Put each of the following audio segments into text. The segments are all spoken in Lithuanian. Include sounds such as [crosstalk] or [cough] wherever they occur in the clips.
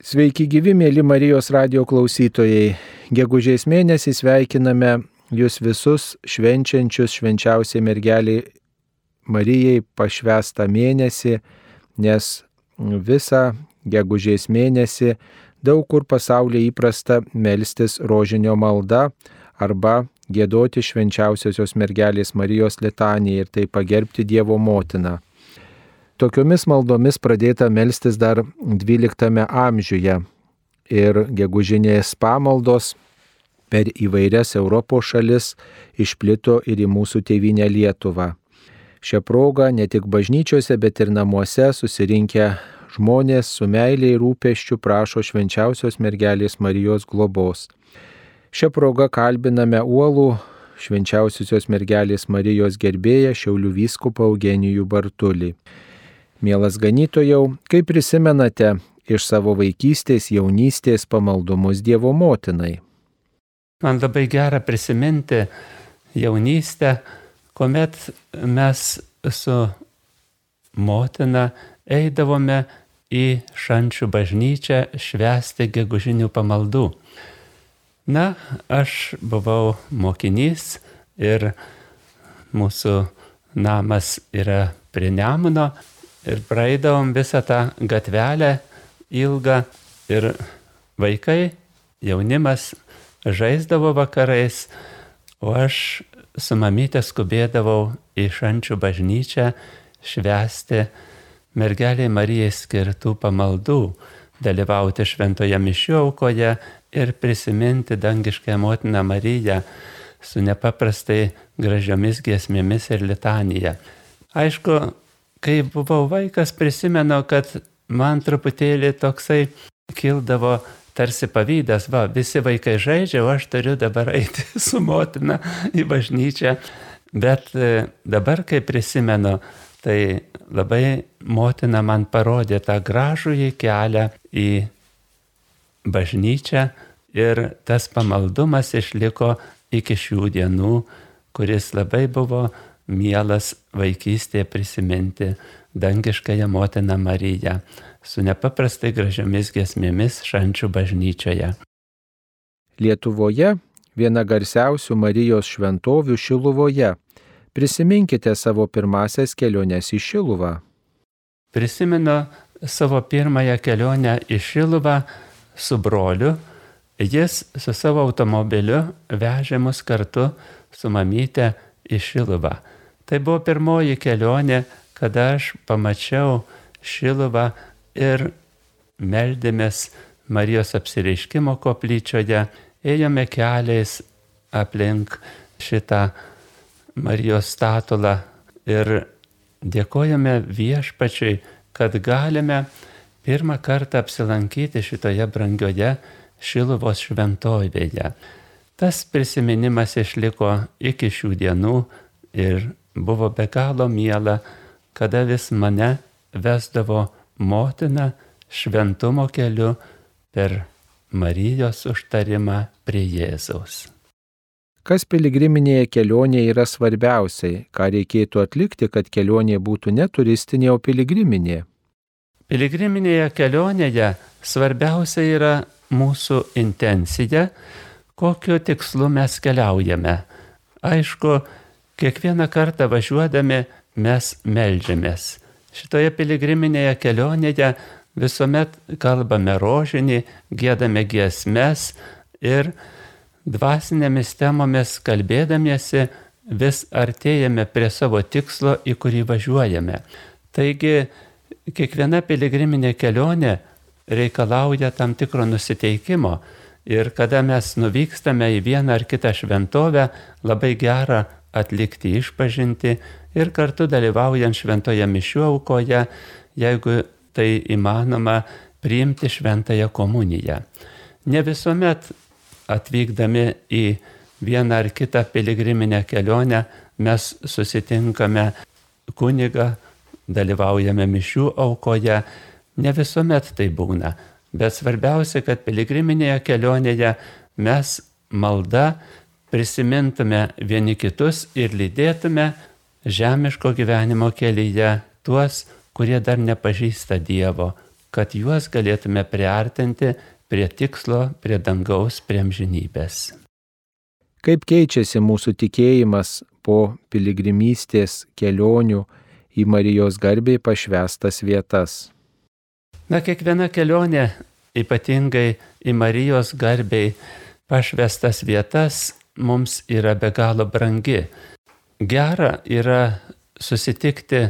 Sveiki gyvi, mėly Marijos radio klausytojai. Gegužės mėnesį sveikiname jūs visus švenčiančius švenčiausiai mergeliai Marijai pašvestą mėnesį, nes visą gegužės mėnesį daug kur pasaulyje įprasta melstis rožinio malda arba gėdoti švenčiausiosios mergelės Marijos litaniją ir tai pagerbti Dievo motiną. Tokiomis maldomis pradėta melstis dar XII amžiuje ir gegužinės pamaldos per įvairias Europos šalis išplito ir į mūsų tėvynę Lietuvą. Šią progą ne tik bažnyčiose, bet ir namuose susirinkę žmonės su meiliai rūpeščiu prašo švenčiausios mergelės Marijos globos. Šią progą kalbiname uolų švenčiausiosios mergelės Marijos gerbėją Šiaulių vyskupą Eugenijų Bartulį. Mielas ganytojau, kaip prisimenate iš savo vaikystės, jaunystės pamaldumus Dievo motinai? Man labai gera prisiminti jaunystę, kuomet mes su motina eidavome į šančių bažnyčią švęsti gegužinių pamaldų. Na, aš buvau mokinys ir mūsų namas yra prie Nemuno ir praeidavom visą tą gatvelę ilgą ir vaikai, jaunimas žaisdavo vakarais, o aš su mamytė skubėdavau į šančių bažnyčią švęsti mergeliai Marijai skirtų pamaldų, dalyvauti šventoje mišių aukoje ir prisiminti dangišką motiną Mariją su nepaprastai gražiomis giesmėmis ir litanija. Aišku, kai buvau vaikas, prisimenu, kad man truputėlį toksai kildavo tarsi pavydas, va, visi vaikai žaidžia, o aš turiu dabar eiti [laughs] su motina į bažnyčią. Bet e, dabar, kai prisimenu, tai labai motina man parodė tą gražų į kelią į bažnyčią ir tas pamaldumas išliko iki šių dienų, kuris labai buvo mielas vaikystėje prisiminti dangiškąją motiną Mariją su nepaprastai gražiomis gesmėmis šančių bažnyčioje. Lietuvoje viena garsiausių Marijos šventovių Šiluvoje. Prisiminkite savo pirmasias keliones į Šiluvą. Prisimenu savo pirmąją kelionę į Šiluvą su broliu. Jis su savo automobiliu vežė mus kartu su mamyte į Šiluvą. Tai buvo pirmoji kelionė, kada aš pamačiau Šiluvą ir meldėmės Marijos apsireiškimo koplyčioje, ėjome keliais aplink šitą Marijos statulą ir dėkojame viešpačiui, kad galime pirmą kartą apsilankyti šitoje brangioje Šiluvos šventovėje. Tas prisiminimas išliko iki šių dienų ir buvo be galo miela, kada vis mane vesdavo motina šventumo keliu per Marijos užtarimą prie Jėzaus. Kas piligriminėje kelionėje yra svarbiausiai, ką reikėtų atlikti, kad kelionė būtų ne turistinė, o piligriminė? Piligriminėje kelionėje svarbiausia yra mūsų intencija, kokiu tikslu mes keliaujame. Aišku, Kiekvieną kartą važiuodami mes melžiamės. Šitoje piligriminėje kelionėje visuomet kalbame rožinį, gėdame giesmes ir dvasinėmis temomis kalbėdamiesi vis artėjame prie savo tikslo, į kurį važiuojame. Taigi kiekviena piligriminė kelionė reikalauja tam tikro nusiteikimo ir kada mes nuvykstame į vieną ar kitą šventovę, labai gera atlikti išpažinti ir kartu dalyvaujant šventoje mišių aukoje, jeigu tai įmanoma, priimti šventąją komuniją. Ne visuomet atvykdami į vieną ar kitą piligriminę kelionę mes susitinkame kunigą, dalyvaujame mišių aukoje, ne visuomet tai būna. Bet svarbiausia, kad piligriminėje kelionėje mes malda prisimintume vieni kitus ir lydėtume žemiško gyvenimo kelyje tuos, kurie dar nepažįsta Dievo, kad juos galėtume priartinti prie tikslo, prie dangaus, prie amžinybės. Kaip keičiasi mūsų tikėjimas po piligrimystės kelionių į Marijos garbiai pašvestas vietas? Na, kiekviena kelionė, ypatingai į Marijos garbiai pašvestas vietas, mums yra be galo brangi. Gera yra susitikti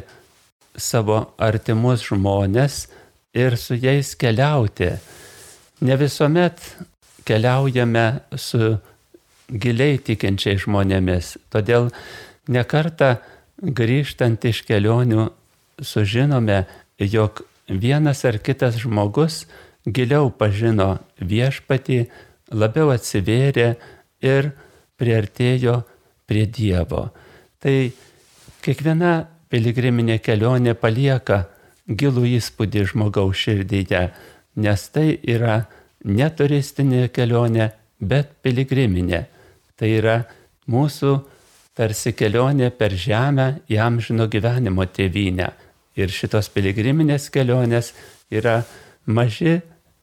savo artimus žmonės ir su jais keliauti. Ne visuomet keliaujame su giliai tikinčiai žmonėmis, todėl nekarta grįžtant iš kelionių sužinome, jog vienas ar kitas žmogus giliau pažino viešpatį, labiau atsivėrė ir priartėjo prie Dievo. Tai kiekviena piligriminė kelionė palieka gilų įspūdį žmogaus širdyje, nes tai yra ne turistinė kelionė, bet piligriminė. Tai yra mūsų tarsi kelionė per žemę į amžino gyvenimo tėvynę. Ir šitos piligriminės kelionės yra maži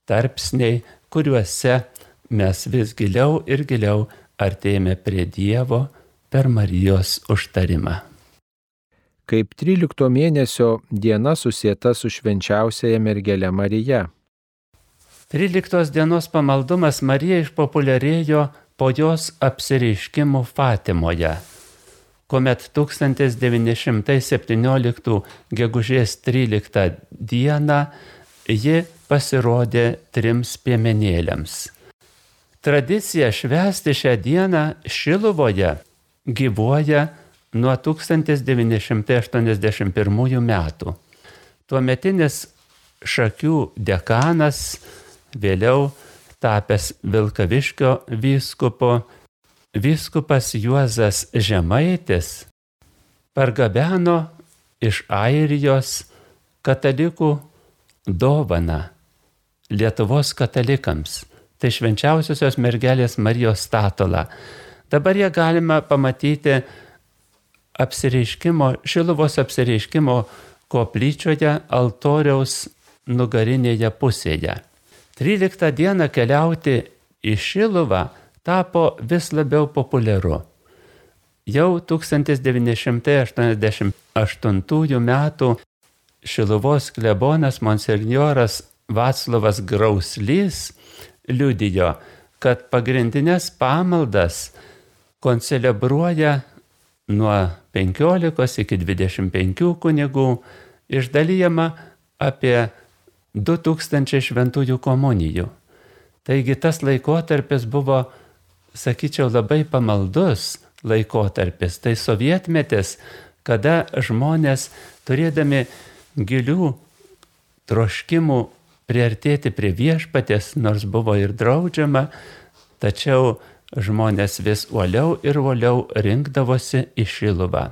tarpsniai, kuriuose mes vis giliau ir giliau artėjame prie Dievo per Marijos užtarimą kaip 13 mėnesio diena susieta su švenčiausiaja mergelė Marija. 13 dienos pamaldumas Marija išpopuliarėjo po jos apsireiškimų Fatimoje, kuomet 1917 gegužės 13 dieną ji pasirodė trims piemenėliams. Tradicija švęsti šią dieną Šiluvoje gyvuoja nuo 1981 metų. Tuometinis Šakių dekanas, vėliau tapęs Vilkaviškio vyskupo, vyskupas Juozas Žemaitis pargabeno iš Airijos katalikų dovaną Lietuvos katalikams. Tai švenčiausiosios mergelės Marijos statulą. Dabar ją galima pamatyti apsireiškimo, Šiluvos apsireiškimo koplyčioje altoriaus nugarinėje pusėje. 13 dieną keliauti į Šiluvą tapo vis labiau populiaru. Jau 1988 m. Šiluvos klebonas monsignoras Vaclavas Grauslys liudijo, kad pagrindinės pamaldas koncelebruoja nuo 15 iki 25 kunigų, išdalyjama apie 2000 šventųjų komunijų. Taigi tas laikotarpis buvo, sakyčiau, labai pamaldus laikotarpis. Tai sovietmetis, kada žmonės turėdami gilių troškimų priartėti prie viešpatės, nors buvo ir draudžiama, tačiau žmonės vis uoliau ir uoliau rinkdavosi į Šiluvą.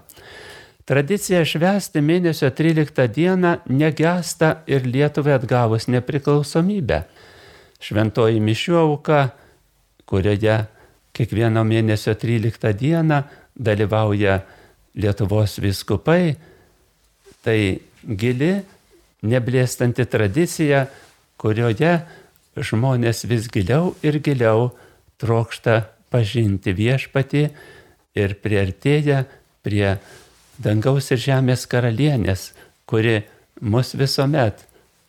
Tradicija švęsti mėnesio 13 dieną negesta ir Lietuvai atgavus nepriklausomybę. Šventoji mišių auka, kurioje kiekvieno mėnesio 13 dieną dalyvauja Lietuvos viskupai, tai gili, neblėstanti tradicija, kurioje žmonės vis giliau ir giliau trokšta pažinti viešpatį ir priartėja prie dangaus ir žemės karalienės, kuri mus visuomet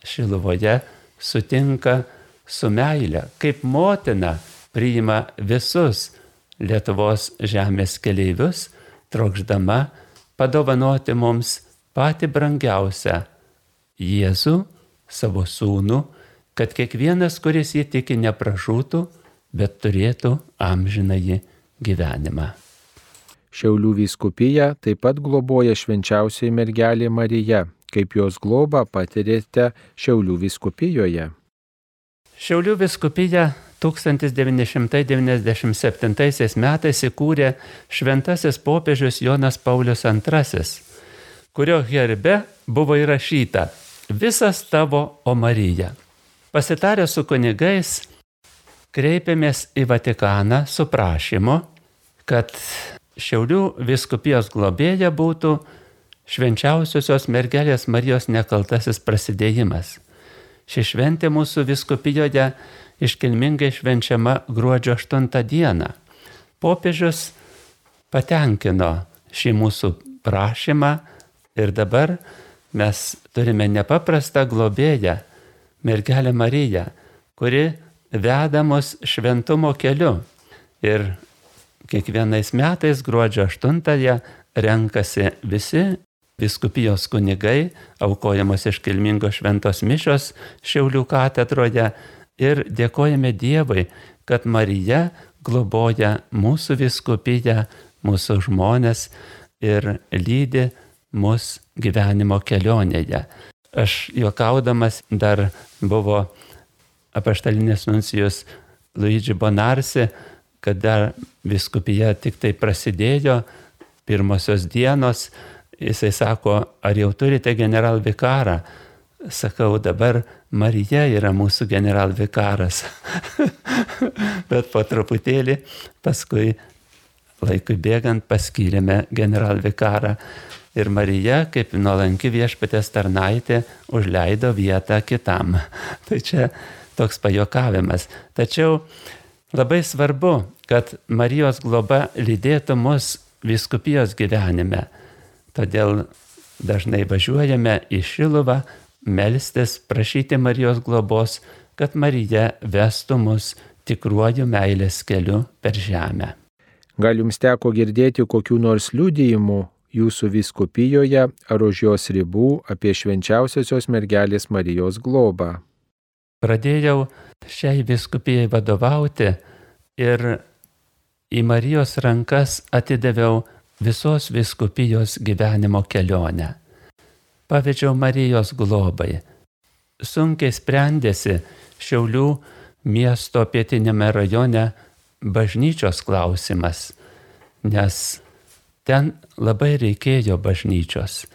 Šiluvoje sutinka su meile, kaip motina priima visus Lietuvos žemės keleivius, trokšdama padovanoti mums patį brangiausią Jėzų, savo sūnų, kad kiekvienas, kuris jį tiki, nepražūtų, bet turėtų amžinąjį gyvenimą. Šiaulių vyskupija taip pat globoja švenčiausiai mergelė Marija, kaip jos globą patirėte Šiaulių vyskupijoje. Šiaulių vyskupija 1997 metais įkūrė šventasis popiežius Jonas Paulius II, kurio herbe buvo įrašyta Visas tavo, o Marija. Pasitarę su kunigais, kreipėmės į Vatikaną su prašymu, kad Šiaulių viskupijos globėja būtų švenčiausiosios mergelės Marijos nekaltasis prasidėjimas. Ši šventė mūsų viskupijoje iškilmingai švenčiama gruodžio 8 dieną. Popiežius patenkino šį mūsų prašymą ir dabar mes turime nepaprastą globėją, mergelę Mariją, kuri veda mus šventumo keliu. Ir kiekvienais metais gruodžio 8-ąją renkasi visi viskupijos kunigai, aukojamos iškilmingos šventos mišos Šiaulių katedroje ir dėkojame Dievui, kad Marija globoja mūsų viskupiją, mūsų žmonės ir lydi mus gyvenimo kelionėje. Aš juokaudamas dar buvo apaštalinės nuncijos Luigi Bonarsi, kada viskupija tik tai prasidėjo, pirmosios dienos, jisai sako, ar jau turite generalvikarą? Sakau, dabar Marija yra mūsų generalvikaras. [laughs] Bet po truputėlį paskui laikui bėgant paskyrėme generalvikarą. Ir Marija, kaip nuolanki viešpatės tarnaitė, užleido vietą kitam. [laughs] Tai čia toks pajokavimas. Tačiau labai svarbu, kad Marijos globa lydėtų mus viskupijos gyvenime. Todėl dažnai važiuojame į Šiluvą, melstis, prašyti Marijos globos, kad Marija vestų mus tikruoju meilės keliu per žemę. Gal jums teko girdėti kokių nors liudijimų jūsų viskupijoje ar už jos ribų apie švenčiausiosios mergelės Marijos globą? Pradėjau šiai viskupijai vadovauti ir į Marijos rankas atidaviau visos viskupijos gyvenimo kelionę. Pavedžiau Marijos globai. Sunkiai sprendėsi Šiaulių miesto pietinėme rajone bažnyčios klausimas, nes ten labai reikėjo bažnyčios.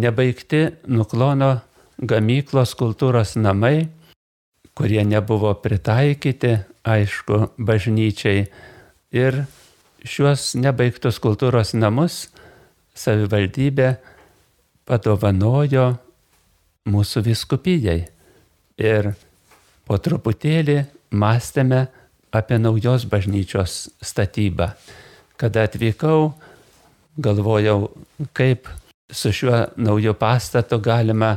Nebaigti nuklono gamyklos kultūros namai, kurie nebuvo pritaikyti, aišku, bažnyčiai. Ir šiuos nebaigtus kultūros namus savivaldybė padovanojo mūsų viskupijai. Ir po truputėlį mąstėme apie naujos bažnyčios statybą. Kada atvykau, galvojau, kaip su šiuo nauju pastatu galima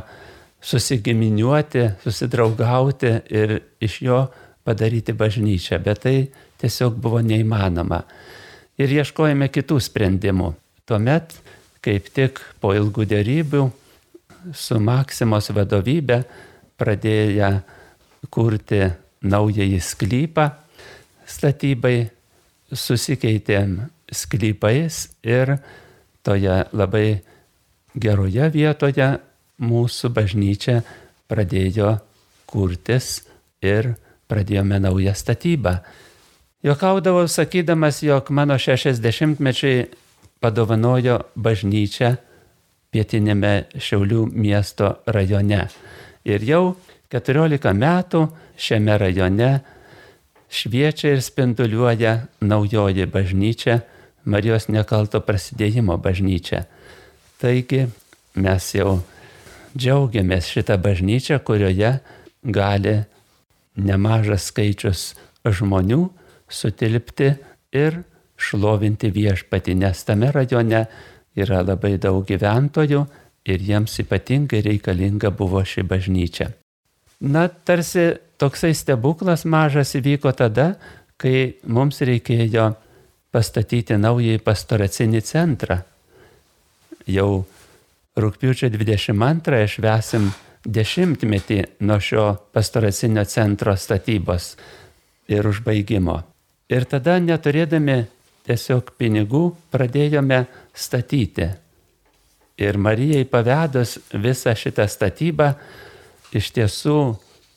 susigiminiuoti, susidraugauti ir iš jo padaryti bažnyčią, bet tai tiesiog buvo neįmanoma. Ir ieškojame kitų sprendimų. Tuomet, kaip tik po ilgų dėrybių, su Maksimos vadovybė pradėję kurti naująjį sklypą statybai, susikeitėm sklypais ir toje labai geroje vietoje mūsų bažnyčia pradėjo kurtis ir pradėjome naują statybą. Jokaudavau sakydamas, jog mano 60-mečiai padovanojo bažnyčią pietinėme Šiaulių miesto rajone. Ir jau 14 metų šiame rajone šviečia ir spinduliuoja naujoji bažnyčia, Marijos nekalto prasidėjimo bažnyčia. Taigi mes jau džiaugiamės šitą bažnyčią, kurioje gali nemažas skaičius žmonių sutilpti ir šlovinti viešpatį, nes tame rajone yra labai daug gyventojų ir jiems ypatingai reikalinga buvo ši bažnyčia. Na, tarsi toksai stebuklas mažas įvyko tada, kai mums reikėjo pastatyti naująjį pastoracinį centrą. Jau rūpiučio 22 švesim dešimtmetį nuo šio pastoracinio centro statybos ir užbaigimo. Ir tada neturėdami tiesiog pinigų pradėjome statyti. Ir Marijai pavedus visą šitą statybą, iš tiesų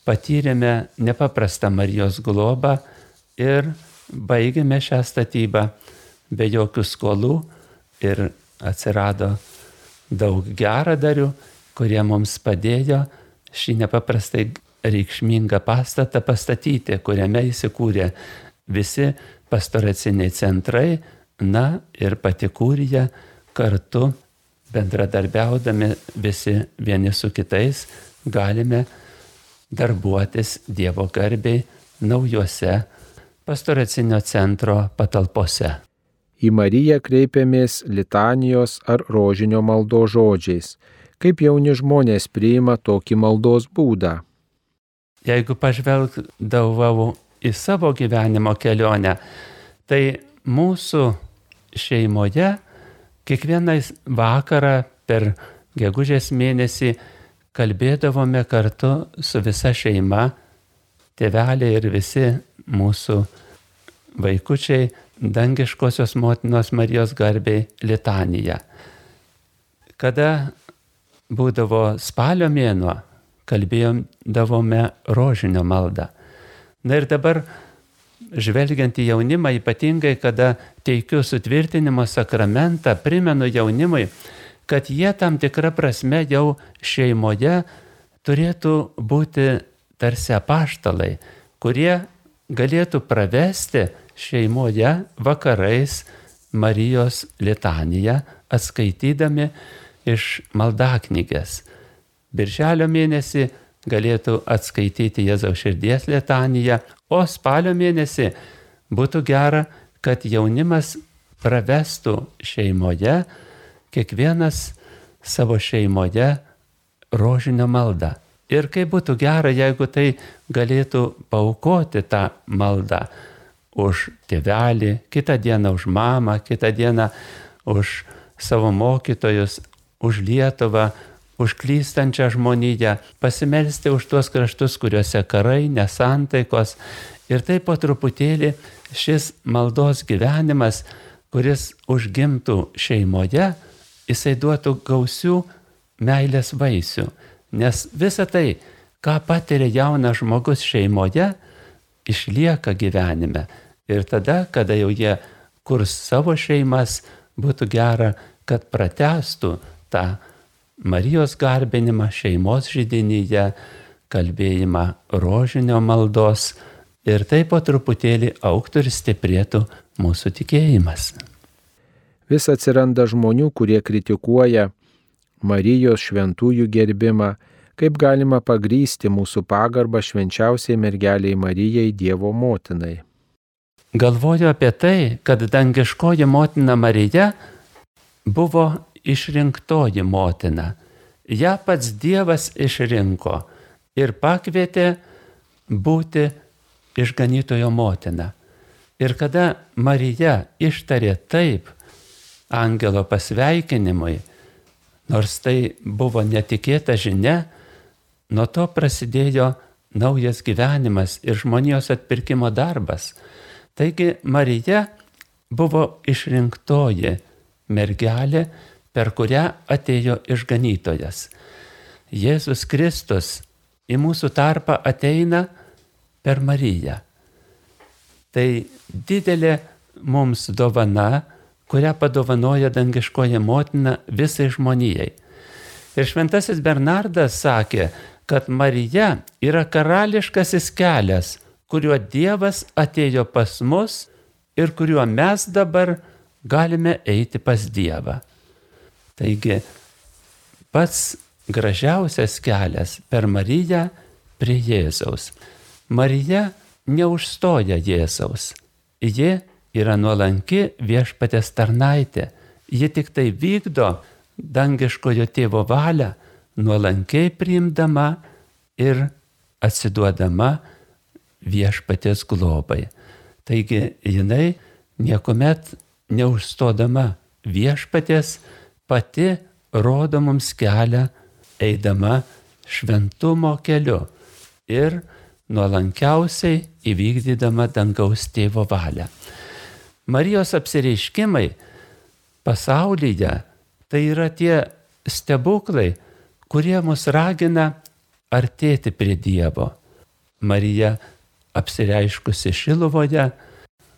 patyrėme nepaprastą Marijos globą ir baigėme šią statybą be jokių skolų ir atsirado daug geradarių, kurie mums padėjo šį nepaprastai reikšmingą pastatą pastatyti, kuriame įsikūrė visi pastoraciniai centrai, na ir pati kūrija kartu bendradarbiaudami visi vieni su kitais galime darbuotis Dievo garbiai naujose pastoracinio centro patalpose. Į Mariją kreipiamės litanijos ar rožinio maldo žodžiais. Kaip jauni žmonės priima tokį maldos būdą? Jeigu pažvelgdavau į savo gyvenimo kelionę, tai mūsų šeimoje kiekvieną vakarą per gegužės mėnesį kalbėdavome kartu su visa šeima, tėveliai ir visi mūsų vaikučiai dangiškosios motinos Marijos garbiai litaniją. Kada būdavo spalio mėnuo, kalbėjome rožinio maldą. Na ir dabar, žvelgiant į jaunimą, ypatingai kada teikiu sutvirtinimo sakramentą, primenu jaunimui, kad jie tam tikrą prasme jau šeimoje turėtų būti tarsi apaštalai, kurie galėtų pravesti šeimoje vakarais Marijos litaniją, atskaitydami iš maldaknygės. Birželio mėnesį galėtų atskaityti Jėzaus širdies litaniją, o spalio mėnesį būtų gera, kad jaunimas pravestų šeimoje, kiekvienas savo šeimoje rožinio maldą. Ir kaip būtų gera, jeigu tai galėtų paukoti tą maldą už tėvelį, kitą dieną už mamą, kitą dieną už savo mokytojus, už Lietuvą, už klystančią žmoniją, pasimelsti už tuos kraštus, kuriuose karai, nesantaikos. Ir taip po truputėlį šis maldos gyvenimas, kuris užgimtų šeimoje, jisai duotų gausių meilės vaisių. Nes visa tai, ką patiria jaunas žmogus šeimoje, išlieka gyvenime. Ir tada, kada jau jie kurs savo šeimas, būtų gera, kad pratestų tą Marijos garbinimą šeimos židinyje, kalbėjimą rožinio maldos ir taip po truputėlį auktų ir stiprėtų mūsų tikėjimas. Vis atsiranda žmonių, kurie kritikuoja Marijos šventųjų gerbimą, kaip galima pagrysti mūsų pagarbą švenčiausiai mergeliai Marijai Dievo motinai. Galvoju apie tai, kad dangiškoji motina Marija buvo išrinktoji motina. Ja pats Dievas išrinko ir pakvietė būti išganytojo motina. Ir kada Marija ištarė taip angelo pasveikinimui, nors tai buvo netikėta žinia, nuo to prasidėjo naujas gyvenimas ir žmonijos atpirkimo darbas. Taigi Marija buvo išrinktoji mergelė, per kurią atėjo išganytojas. Jėzus Kristus į mūsų tarpą ateina per Mariją. Tai didelė mums dovana, kurią padovanoja dangiškoji motina visai žmonijai. Ir šventasis Bernardas sakė, kad Marija yra karališkasis kelias, kuriuo Dievas atėjo pas mus ir kuriuo mes dabar galime eiti pas Dievą. Taigi pats gražiausias kelias per Mariją prie Jėzaus. Marija neužstoja Jėzaus. Ji yra nuolanki viešpatės tarnaitė. Ji tik tai vykdo dangiškojo tėvo valią, nuolankiai priimdama ir atsiduodama viešpatės globai. Taigi jinai niekuomet neužstodama viešpatės pati rodo mums kelią eidama šventumo keliu ir nuolankiausiai įvykdydama dangaus tėvo valią. Marijos apsireiškimai pasaulyje tai yra tie stebuklai, kurie mus ragina artėti prie Dievo. Marija apsireiškusi Šiluvoje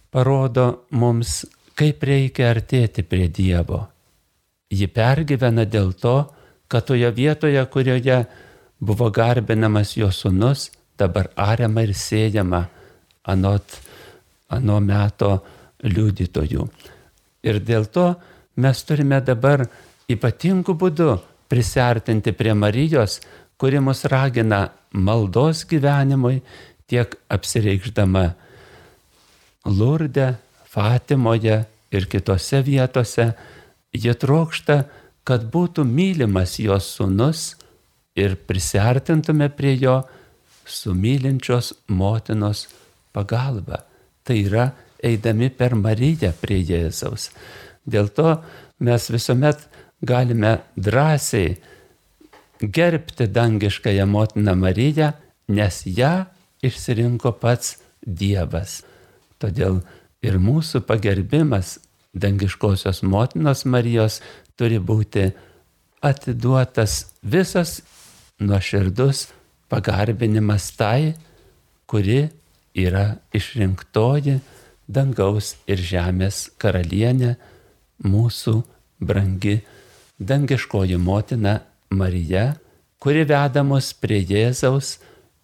parodo mums, kaip reikia artėti prie Dievo ji pergyvena dėl to, kad toje vietoje, kurioje buvo garbinamas jo sunus, dabar ariama ir sėjama anot ano meto liudytojų. Ir dėl to mes turime dabar ypatingų būdų prisartinti prie Marijos, kuri mus ragina maldos gyvenimui, tiek apsireikšdama Lurde, Fatimoje ir kitose vietose, jie trokšta, kad būtų mylimas jos sunus ir prisartintume prie jo su mylinčios motinos pagalba. Tai yra eidami per Mariją prie Jėzaus. Dėl to mes visuomet galime drąsiai gerbti dangiškąją motiną Mariją, nes ją išsirinko pats Dievas. Todėl ir mūsų pagerbimas dangiškosios motinos Marijos turi būti atiduotas visas nuoširdus pagarbinimas tai, kuri yra išrinktoji dangaus ir žemės karalienė, mūsų brangi dangiškoji motina Marija, kuri veda mus prie Jėzaus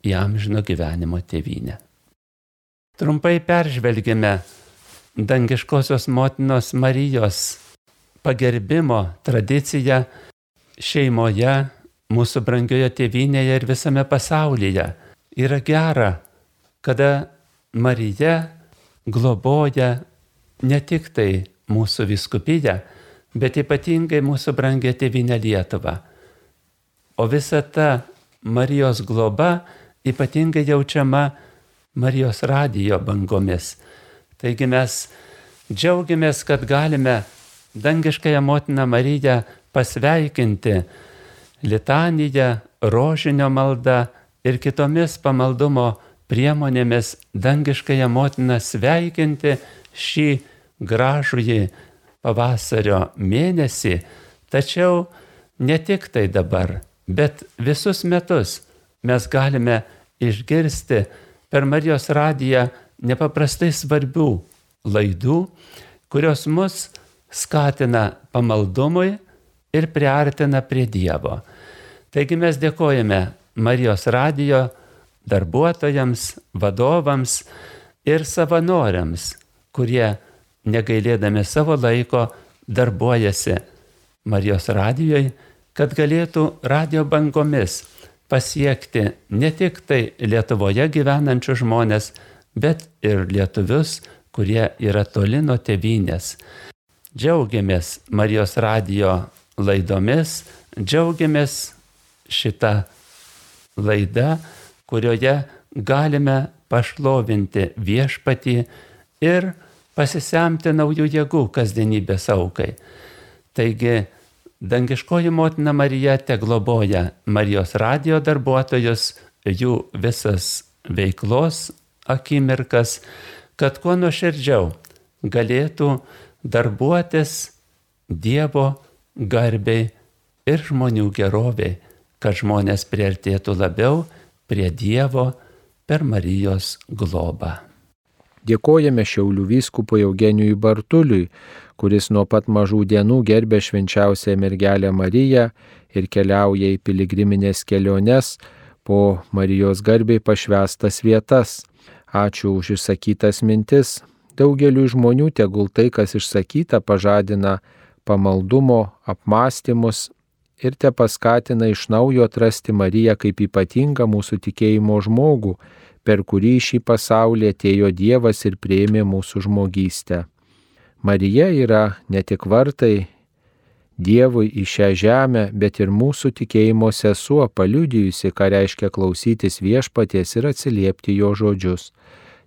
jam žino gyvenimo tėvynę. Trumpai peržvelgime dangiškosios motinos Marijos pagerbimo tradiciją šeimoje, mūsų brangioje tėvynėje ir visame pasaulyje. Yra gera, kada Marija globoja ne tik tai mūsų viskupiją, bet ypatingai mūsų brangę tėvynę Lietuvą. O visa ta Marijos globa ypatingai jaučiama Marijos radijo bangomis. Taigi mes džiaugiamės, kad galime dangiškąją motiną Mariją pasveikinti litaniją, rožinio maldą ir kitomis pamaldumo priemonėmis dangiškąją motiną sveikinti šį gražųjį pavasario mėnesį, tačiau ne tik tai dabar, bet visus metus mes galime išgirsti per Marijos radiją nepaprastai svarbių laidų, kurios mus skatina pamaldumui ir priartina prie Dievo. Taigi mes dėkojame Marijos radijo darbuotojams, vadovams ir savanoriams, kurie negailėdami savo laiko darbuojasi Marijos radijoje, kad galėtų radio bangomis pasiekti ne tik tai Lietuvoje gyvenančius žmonės, bet ir lietuvius, kurie yra toli nuo tevinės. Džiaugiamės Marijos radijo laidomis, džiaugiamės šitą laidą, kurioje galime pašlovinti viešpatį ir pasisemti naujų jėgų kasdienybės aukai. Taigi Dangiškoji motina Marija te globoja Marijos radio darbuotojus, jų visas veiklos akimirkas, kad kuo nuoširdžiau galėtų darbuotis Dievo garbiai ir žmonių geroviai, kad žmonės priartėtų labiau prie Dievo per Marijos globą. Dėkojame Šiaulių vyskupui Eugenijui Bartuliui, kuris nuo pat mažų dienų gerbė švenčiausią mergelę Mariją ir keliauja į piligriminės keliones po Marijos garbiai pašvestas vietas. Ačiū už išsakytas mintis. Daugeliu žmonių tegul tai, kas išsakyta, pažadina pamaldumo apmąstymus ir te paskatina iš naujo atrasti Mariją kaip ypatingą mūsų tikėjimo žmogų, per kurį šį pasaulį atėjo Dievas ir prieimė mūsų žmogystę. Marija yra ne tik vartai Dievui į šią žemę, bet ir mūsų tikėjimo sesuo, paliudijusi, ką reiškia klausytis viešpaties ir atsiliepti jo žodžius.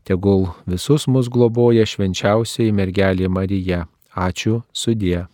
Tegul visus mus globoja švenčiausiai mergelė Marija. Ačiū sudie.